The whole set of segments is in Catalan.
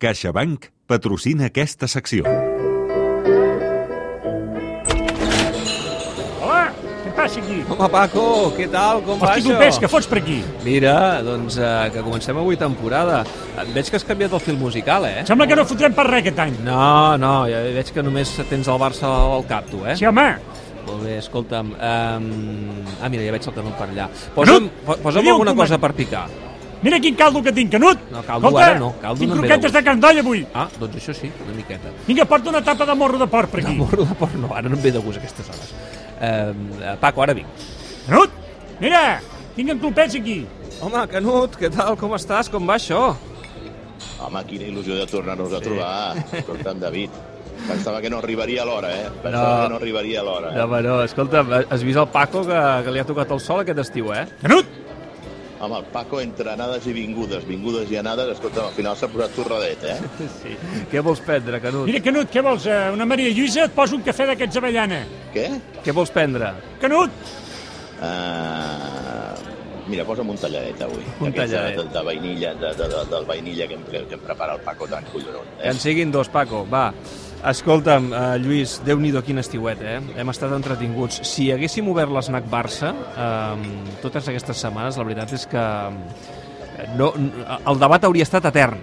CaixaBank patrocina aquesta secció. Hola, què passa aquí? Home, Paco, què tal? Com va Hosti, això? Clopés, que fots per aquí? Mira, doncs eh, que comencem avui temporada. Veig que has canviat el fil musical, eh? Sembla que no fotrem per res aquest any. No, no, ja veig que només tens el Barça al cap, tu, eh? Sí, home, Molt bé, escolta'm. Um... Ah, mira, ja veig el Canut per allà. Posa'm, po- posa'm alguna cosa per picar. Mira quin caldo que tinc, Canut. No, caldo ara no, caldo tinc no de croquetes de gust. Can Doll avui. Ah, doncs això sí, una miqueta. Vinga, porta una tapa de morro de porc per De aquí. morro de porc no, ara no em ve de gust a aquestes hores. Um, Paco, ara vinc. Canut, mira, tinc en Clopés aquí. Home, Canut, què tal? Com estàs? Com va això? Home, quina il·lusió de tornar-nos a trobar. Escolta'm, David, pensava que no arribaria a l'hora, eh? Pensava No. que no arribaria a l'hora. No, Eh? home, no, escolta'm, has vist el Paco que, que li ha tocat el sol aquest estiu, eh? Canut, Home, el Paco, entre anades i vingudes, vingudes i anades, escolta'm, al final s'ha posat torradet, eh? Sí. Què vols prendre, Canut? mira, Canut, què vols? eh, Una Maria Lluïsa? Et poso un cafè d'aquests avellana. Què? Què vols prendre? Canut, Uh, mira, posa'm un talladet avui. Un talladet. De, de, vainilla, de, de, de, del vainilla que em, que em prepara el Paco tan collonut. Que Eh? en siguin dos, Paco, va. Escolta'm, uh, Lluís, déu nhi quin estiuet, eh? Hem estat entretinguts. Si haguéssim obert l'esnac Barça um, totes aquestes setmanes, la veritat és que eh, no, el debat hauria estat etern.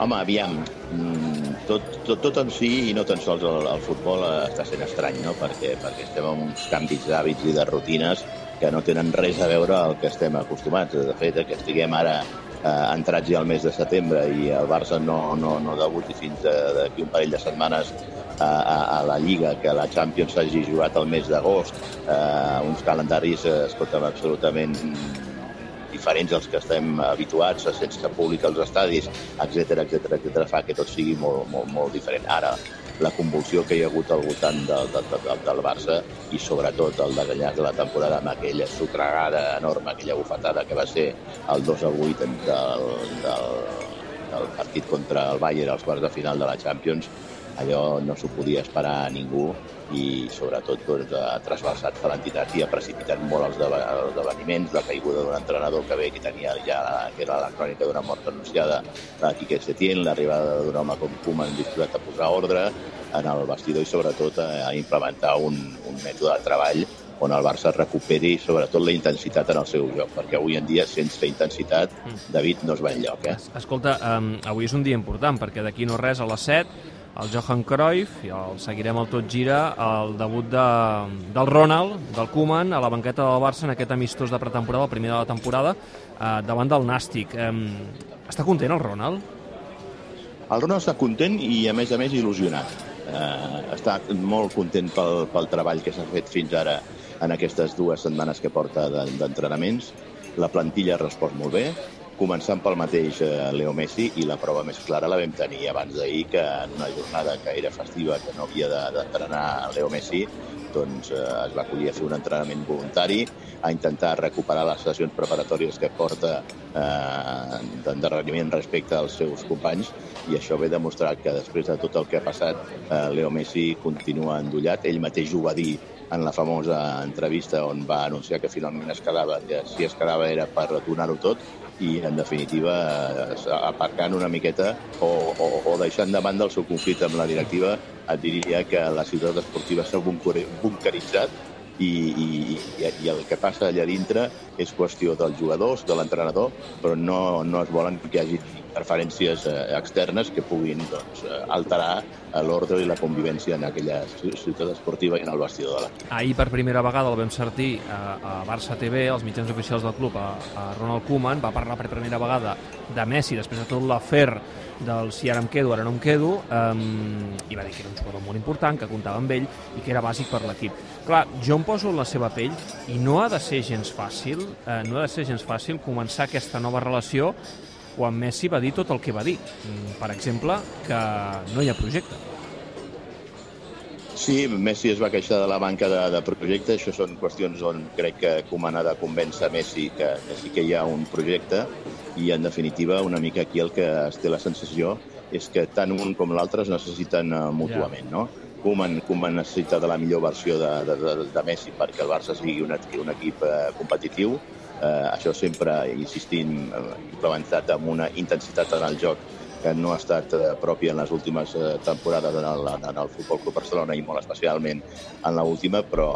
Home, aviam, mm, tot, tot, tot en si i no tan sols el, el futbol eh, està sent estrany, no? Perquè, perquè estem en uns canvis d'hàbits i de rutines que no tenen res a veure al que estem acostumats. De fet, que estiguem ara eh, entrats ja al mes de setembre i el Barça no, no, no debuti fins d'aquí un parell de setmanes a, a, a la Lliga, que la Champions s'hagi jugat al mes d'agost, eh, uns calendaris, eh, escolta'm, absolutament diferents als que estem habituats, sense públic als estadis, etc etc etc fa que tot sigui molt, molt, molt diferent. Ara, la convulsió que hi ha hagut al voltant del, del, del, del Barça i sobretot el desenllaç de la temporada amb aquella sotregada enorme, aquella bufetada que va ser el 2 a 8 del, del, del partit contra el Bayern als quarts de final de la Champions, allò no s'ho podia esperar a ningú i sobretot doncs, ha trasbalsat per l'entitat i ha precipitat molt els els esdeveniments, la caiguda d'un entrenador que bé que tenia ja la, que era la crònica d'una mort anunciada de Quique Setién, l'arribada d'un home com Koeman disposat a posar ordre en el vestidor i sobretot a, a implementar un, un mètode de treball on el Barça recuperi sobretot la intensitat en el seu joc, perquè avui en dia sense intensitat David no es va enlloc, eh? Escolta, um, avui és un dia important perquè d'aquí no res a les 7 el Johan Cruyff, i el seguirem el Tot Gira, el debut de, del Ronald, del Koeman, a la banqueta del Barça en aquest amistós de pretemporada, el primer de la temporada, eh, davant del Nàstic. Um, està content el Ronald? El Ronald està content i, a més a més, il·lusionat. Eh, està molt content pel, pel treball que s'ha fet fins ara en aquestes dues setmanes que porta de- d'entrenaments. La plantilla ha respost molt bé, començant pel mateix eh, Leo Messi, i la prova més clara la vam tenir abans d'ahir, que en una jornada que era festiva, que no havia de- d'entrenar Leo Messi, doncs eh, es va acollir a fer un entrenament voluntari, a intentar recuperar les sessions preparatòries que porta eh, d'endarreriment respecte als seus companys i això ve demostrar que després de tot el que ha passat eh, Leo Messi continua endollat, ell mateix ho va dir en la famosa entrevista on va anunciar que finalment es quedava, que si es quedava era per donar-ho tot i en definitiva aparcant una miqueta o, o, o deixant de banda el seu conflicte amb la directiva et diria que la ciutat esportiva s'ha bunkeritzat i, i, i el que passa allà dintre és qüestió dels jugadors, de l'entrenador, però no, no es volen que hi hagi interferències eh, externes que puguin doncs, eh, alterar eh, l'ordre i la convivència en aquella ci- ciutat esportiva i en el vestidor de l'equip. Ahir per primera vegada el vam sentir a, a Barça TV, als mitjans oficials del club, a, a Ronald Koeman, va parlar per primera vegada de Messi després de tot l'afer del si ara em quedo, ara no em quedo, um, i va dir que era un jugador molt important, que comptava amb ell i que era bàsic per l'equip. Clar, jo em poso en la seva pell i no ha de ser gens fàcil, eh, no ha de ser gens fàcil començar aquesta nova relació quan Messi va dir tot el que va dir. Mm, Per exemple, que no hi ha projecte. Sí, Messi es va queixar de la manca de, de projecte. Això són qüestions on crec que Koeman ha de convèncer Messi que, que sí que hi ha un projecte i, en definitiva, una mica aquí el que es té la sensació és que tant un com l'altre es necessiten uh, mútuament, no? Koeman, Koeman necessita de la millor versió de, de, de, de Messi perquè el Barça sigui un, un equip eh, competitiu. Eh, això sempre, insistint, eh, implementat amb una intensitat en el joc que no ha estat eh, propi en les últimes eh, temporades en el, en el Futbol Club Barcelona i molt especialment en l'última, però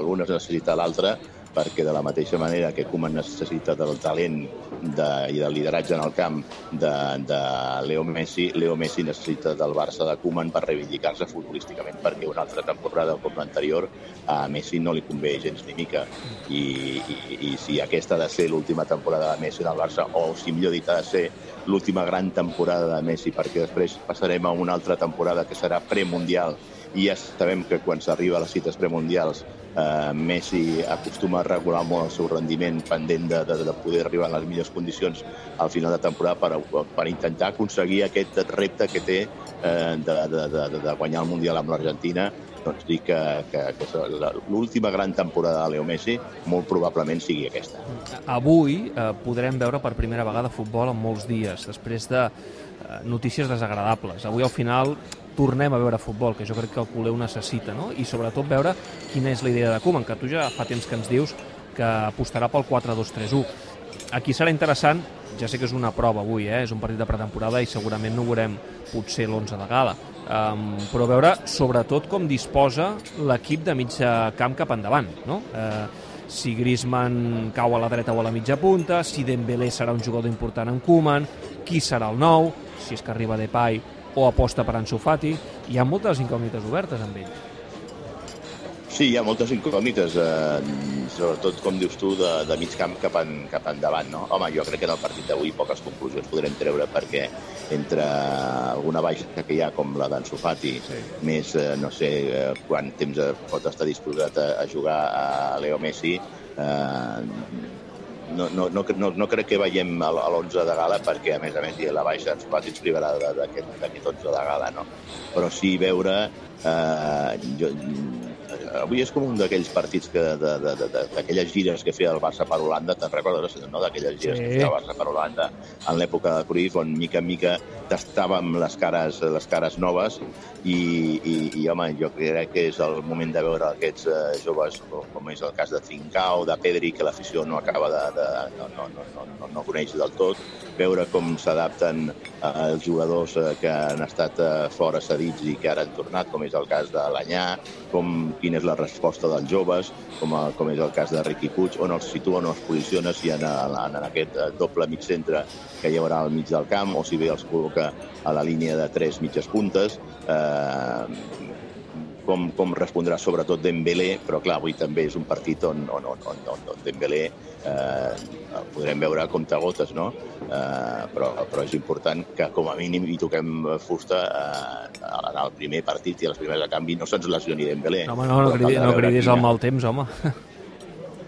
l'un es necessita l'altre perquè de la mateixa manera que Koeman necessita del talent de, i del lideratge en el camp de, de Leo Messi, Leo Messi necessita del Barça de Koeman per reivindicar-se futbolísticament, perquè una altra temporada com l'anterior a Messi no li convé gens ni mica. I, i, i si aquesta ha de ser l'última temporada de Messi en el Barça, o si millor dit ha de ser l'última gran temporada de Messi, perquè després passarem a una altra temporada que serà premundial i ja sabem que quan s'arriba a les cites premundials eh, Messi acostuma a regular molt el seu rendiment pendent de, de, de poder arribar a les millors condicions al final de temporada per, per intentar aconseguir aquest repte que té eh, de, de, de, de guanyar el Mundial amb l'Argentina doncs dir que, que, que l'última gran temporada de Leo Messi molt probablement sigui aquesta. Avui eh, podrem veure per primera vegada futbol en molts dies, després de eh, notícies desagradables. Avui al final tornem a veure futbol, que jo crec que el ho necessita, no? i sobretot veure quina és la idea de Koeman, que tu ja fa temps que ens dius que apostarà pel 4-2-3-1. Aquí serà interessant, ja sé que és una prova avui, eh? és un partit de pretemporada i segurament no veurem potser l'11 de gala, um, però veure sobretot com disposa l'equip de mitja camp cap endavant. No? Eh, si Griezmann cau a la dreta o a la mitja punta, si Dembélé serà un jugador important en Koeman, qui serà el nou, si és que arriba Depay o aposta per Ansu Fati. Hi ha moltes incògnites obertes amb ell. Sí, hi ha moltes incògnites, eh, sobretot, com dius tu, de, de mig camp cap, en, cap endavant. No? Home, jo crec que en el partit d'avui poques conclusions podrem treure perquè entre alguna baixa que hi ha com la d'Ansu Fati, sí. més eh, no sé eh, quant temps pot estar disposat a, a jugar a Leo Messi, eh, no, no, no, no, crec que veiem a l'11 de gala perquè, a més a més, la baixa ens, quasi ens privarà d'aquest 11 de gala, no? Però sí veure... Eh, jo, avui és com un d'aquells partits que d'aquelles gires que feia el Barça per Holanda, te'n recordes, no?, d'aquelles gires sí. que feia el Barça per Holanda en l'època de Cruyff, on mica en mica tastàvem les cares, les cares noves i, i, i, home, jo crec que és el moment de veure aquests eh, joves, com és el cas de Trincao, de Pedri, que l'afició no acaba de... de no, no, no, no, no coneix del tot, veure com s'adapten eh, els jugadors eh, que han estat eh, fora cedits i que ara han tornat, com és el cas de l'Anyà, com quina és la resposta dels joves, com, a, com és el cas de Riqui Puig, on els situa, on els posiciona, si en, en, en aquest eh, doble mig centre que hi haurà al mig del camp o si bé els col·loca a la línia de tres mitges puntes. Eh, com, com respondrà sobretot Dembélé, però clar, avui també és un partit on, on, on, on, on, Dembélé eh, podrem veure comptagotes, no? Eh, però, però és important que com a mínim hi toquem fusta eh, en el primer partit i els primers de canvi no se'ns lesioni Dembélé. No, home, no, no, cridis, no cridis el mal temps, home.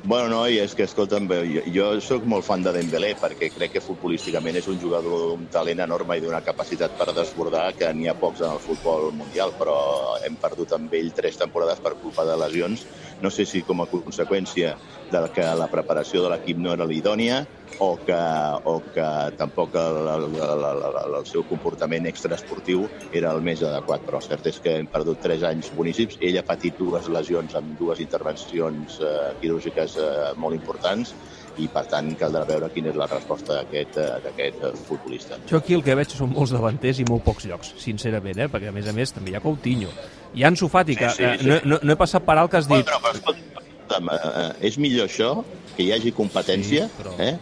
Bueno, no, i és que, escolta'm, jo, jo sóc molt fan de Dembélé perquè crec que futbolísticament és un jugador d'un talent enorme i d'una capacitat per desbordar que n'hi ha pocs en el futbol mundial, però hem perdut amb ell tres temporades per culpa de lesions. No sé si com a conseqüència de que la preparació de l'equip no era l'idònia o que, o que tampoc el, el, el, el, seu comportament extraesportiu era el més adequat. Però el cert és que hem perdut tres anys boníssims. Ell ha patit dues lesions amb dues intervencions eh, quirúrgiques eh, molt importants i per tant caldrà veure quina és la resposta d'aquest eh, futbolista. Jo aquí el que veig són molts davanters i molt pocs llocs, sincerament, eh? perquè a més a més també hi ha Coutinho. Hi ha Ansu Fati, que sí, sí, sí. No, no, no he passat per alt que has dit... Bueno, però, escolta'm, eh, eh, és millor això, que hi hagi competència, sí, però... eh?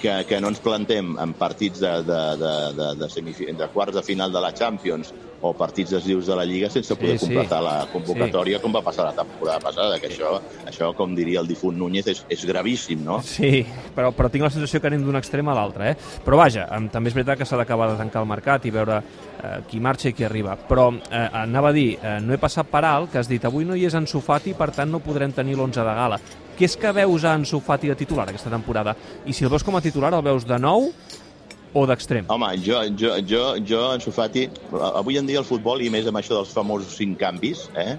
Que, que no ens plantem en partits de, de, de, de, de, de quarts de final de la Champions o partits decisius de la Lliga sense poder sí, completar sí. la convocatòria sí. com va passar la temporada passada, que això, això com diria el difunt Núñez, és, és gravíssim, no? Sí, però, però tinc la sensació que anem d'un extrem a l'altre, eh? Però vaja, també és veritat que s'ha d'acabar de tancar el mercat i veure eh, qui marxa i qui arriba. Però eh, anava a dir, eh, no he passat per alt, que has dit avui no hi és en Sofati, per tant no podrem tenir l'11 de gala. Què és que veus a Ansu Fati de titular aquesta temporada? I si el veus com a titular, el veus de nou o d'extrem? Home, jo, jo, jo, jo Ansu Fati, avui en dia el futbol, i més amb això dels famosos cinc canvis, eh?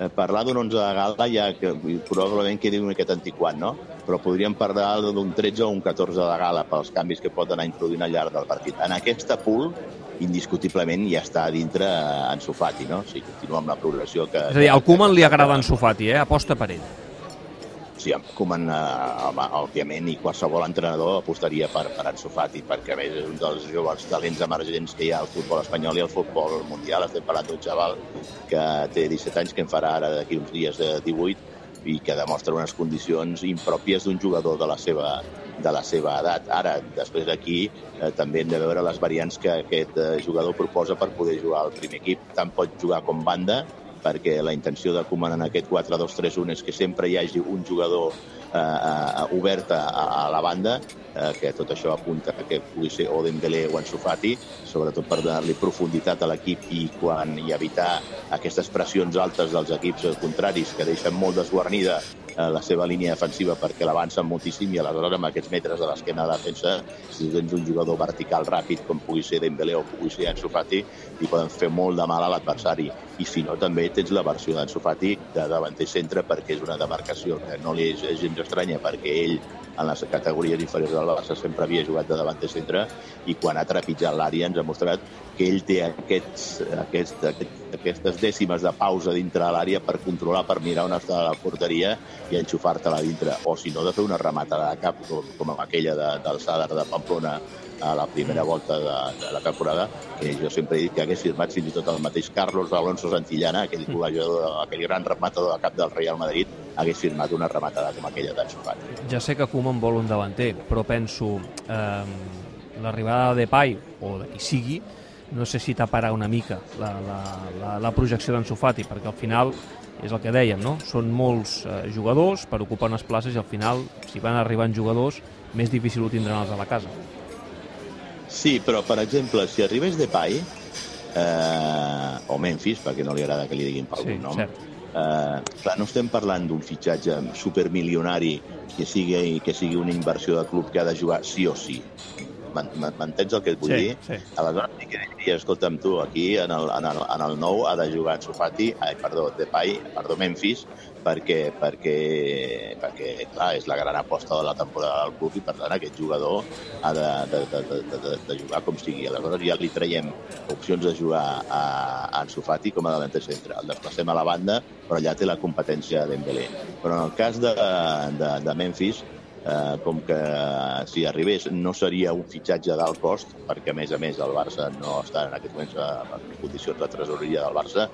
eh parlar d'un 11 de gala ja que probablement quedi una miqueta antiquat, no? Però podríem parlar d'un 13 o un 14 de gala pels canvis que pot anar introduint al llarg del partit. En aquesta pool, indiscutiblement ja està a dintre en Sofati, no? Sigui, continua amb la progressió que... És a dir, al Koeman li agrada en Sofati, eh? Aposta per ell. Sí, Koeman, eh, òbviament, i qualsevol entrenador apostaria per, per Ansu Fati, perquè més és un dels joves talents emergents que hi ha al futbol espanyol i al futbol mundial. Estem parlant d'un xaval que té 17 anys, que en farà ara d'aquí uns dies de 18, i que demostra unes condicions impròpies d'un jugador de la seva, de la seva edat. Ara, després d'aquí, eh, també hem de veure les variants que aquest eh, jugador proposa per poder jugar al primer equip. Tant pot jugar com banda, perquè la intenció de Koeman en aquest 4-2-3-1 és que sempre hi hagi un jugador eh, eh, obert a, a la banda, eh, que tot això apunta que pugui ser o Dembélé o Ansu Fati, sobretot per donar-li profunditat a l'equip i, quan, i evitar aquestes pressions altes dels equips contraris que deixen molt desguarnida la seva línia defensiva perquè l'avança moltíssim i aleshores amb aquests metres de l'esquena de defensa si tens un jugador vertical ràpid com pugui ser Dembélé o pugui ser Ansu Fati li poden fer molt de mal a l'adversari. I si no també tens la versió d'Ansu Fati de davanter centre perquè és una demarcació que no li és, és gens estranya perquè ell en les categories inferiors del Barça sempre havia jugat de davanter centre i quan ha trepitjat l'àrea ens ha mostrat que ell té aquests, aquests, aquestes dècimes de pausa dintre de l'àrea per controlar, per mirar on està la porteria i enxufar-te-la dintre. O si no, de fer una rematada de cap, com, com aquella de, del Sadar de Pamplona a la primera volta de, de la temporada, que jo sempre he dit que hagués firmat fins i tot el mateix Carlos Alonso Santillana, aquell col·legiador, aquell gran rematador de cap del Real Madrid, hagués firmat una rematada com aquella d'Ansu Fati. Ja sé que Koeman vol un davanter, però penso eh, l'arribada de Pai o de qui sigui no sé si taparà una mica la, la, la, la projecció d'en Sofati, perquè al final és el que dèiem, no? Són molts eh, jugadors per ocupar unes places i al final, si van arribant jugadors, més difícil ho tindran els a la casa. Sí, però, per exemple, si arribés de Pai, eh, o Memphis, perquè no li agrada que li diguin pel sí, nom, cert. eh, clar, no estem parlant d'un fitxatge supermilionari que sigui, que sigui una inversió de club que ha de jugar sí o sí M'entens el que et vull sí, dir? Sí. Aleshores, sí que diria, escolta'm tu, aquí en el, en, el, en el nou ha de jugar en Sofati, ai, perdó, Depay, perdó, Memphis, perquè, perquè, perquè clar, és la gran aposta de la temporada del club i per tant aquest jugador ha de, de, de, de, de, de jugar com sigui. Aleshores ja li traiem opcions de jugar a, a Ansu Fati com a davanter centre. El desplacem a la banda, però allà té la competència d'Embelé. Però en el cas de, de, de Memphis, eh, com que si arribés no seria un fitxatge d'alt cost, perquè a més a més el Barça no està en aquest moment en condicions de tresoreria del Barça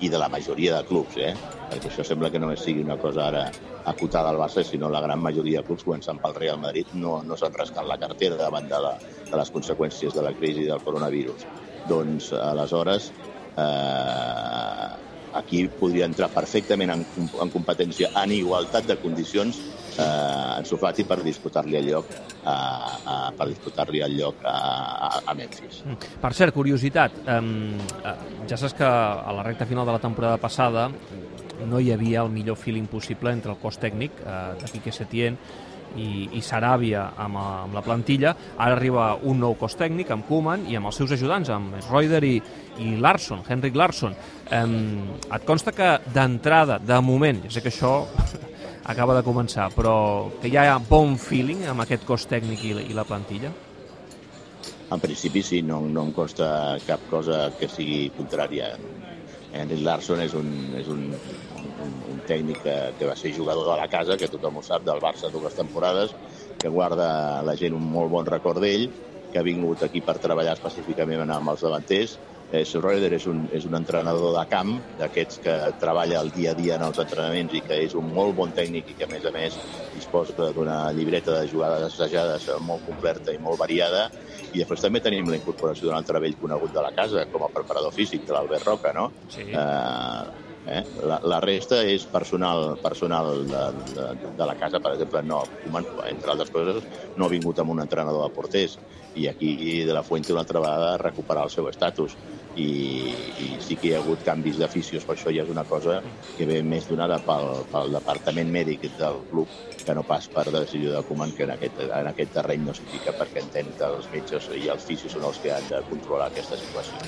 i de la majoria de clubs, eh? perquè això sembla que només sigui una cosa ara acotada al Barça, sinó la gran majoria de clubs, començant pel Real Madrid, no, no s'han rascat la cartera davant de, la, de les conseqüències de la crisi del coronavirus. Doncs, aleshores, eh, aquí podria entrar perfectament en, en competència en igualtat de condicions eh, Sofati per disputar-li el lloc a, a, per disputar-li el lloc a, a, a Memphis. Mm. Per cert, curiositat, um, ja saps que a la recta final de la temporada passada no hi havia el millor feeling possible entre el cos tècnic eh, de Quique Setién i, i Saràbia amb, amb la plantilla. Ara arriba un nou cos tècnic amb Koeman i amb els seus ajudants, amb Reuter i, i Larsson, Henrik Larsson. Um, et consta que d'entrada, de moment, ja sé que això acaba de començar, però que hi ha bon feeling amb aquest cos tècnic i i la plantilla? En principi sí, no, no em costa cap cosa que sigui contrària. Henry Larsson és un, és un, un, un tècnic que, que va ser jugador de la casa, que tothom ho sap, del Barça dues temporades, que guarda la gent un molt bon record d'ell, que ha vingut aquí per treballar específicament amb els davanters, Eh, Schroeder és un, és un entrenador de camp, d'aquests que treballa el dia a dia en els entrenaments i que és un molt bon tècnic i que, a més a més, disposa d'una llibreta de jugades assajades molt completa i molt variada. I després també tenim la incorporació d'un altre vell conegut de la casa, com a preparador físic, de l'Albert Roca, no? Sí. Eh, Eh? La, la resta és personal, personal de, de, de la casa, per exemple, no, entre altres coses, no ha vingut amb un entrenador de porters. I aquí de la Fuente una altra vegada recuperar el seu estatus i, i sí que hi ha hagut canvis d'aficions, per això ja és una cosa que ve més donada pel, pel departament mèdic del club que no pas per decisió de comand que en aquest, en aquest terreny no s'hi fica perquè entén que els metges i els fisios són els que han de controlar aquesta situació.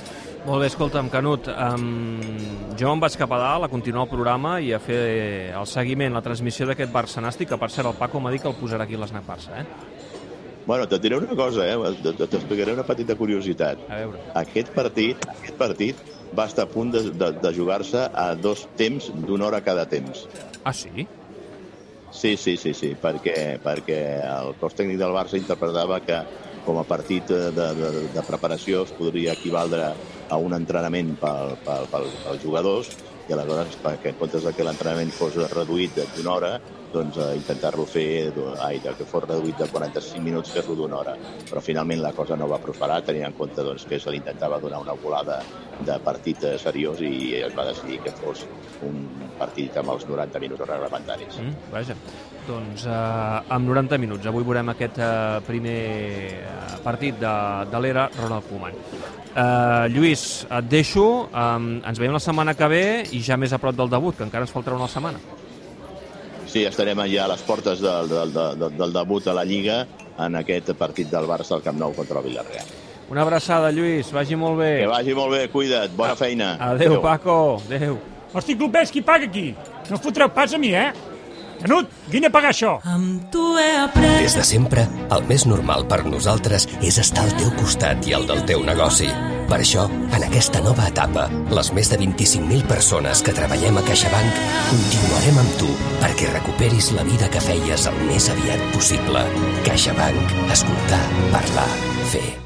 Molt bé, escolta'm, Canut, um, jo em vaig cap a dalt a continuar el programa i a fer el seguiment, la transmissió d'aquest Barça Nàstic, que per cert el Paco m'ha dit que el posarà aquí a l'Snac Barça, eh? Bueno, te diré una cosa, eh? T'explicaré una petita curiositat. A veure. Aquest partit, aquest partit va estar a punt de, de, de jugar-se a dos temps d'una hora cada temps. Ah, sí? Sí, sí, sí, sí, perquè, perquè el cos tècnic del Barça interpretava que com a partit de, de, de preparació es podria equivaldre a un entrenament pel, pel, pel, pels jugadors i aleshores, perquè en comptes que l'entrenament fos reduït d'una hora, doncs eh, intentar-lo fer, ai, que fos reduït de 45 minuts, fer-lo d'una hora. Però finalment la cosa no va prosperar, tenint en compte doncs, que se li intentava donar una volada de partit eh, seriós i es va decidir que fos un partit amb els 90 minuts reglamentaris. Mm, vaja, doncs eh, amb 90 minuts. Avui veurem aquest eh, primer eh, partit de, de l'era Ronald Koeman. Uh, Lluís, et deixo, um, ens veiem la setmana que ve i ja més a prop del debut, que encara ens faltarà una setmana. Sí, estarem ja a les portes del, del, del, del debut a la Lliga en aquest partit del Barça al Camp Nou contra el Villarreal. Una abraçada, Lluís, vagi molt bé. Que vagi molt bé, cuida't, bona feina. Adéu, Adéu. Paco, adéu. Hosti, clubers, qui paga aquí? No fotreu pas a mi, eh? Canut, vine a pagar això. Amb tu he après... Des de sempre, el més normal per nosaltres és estar al teu costat i al del teu negoci. Per això, en aquesta nova etapa, les més de 25.000 persones que treballem a CaixaBank continuarem amb tu perquè recuperis la vida que feies el més aviat possible. CaixaBank. Escoltar, parlar, fer.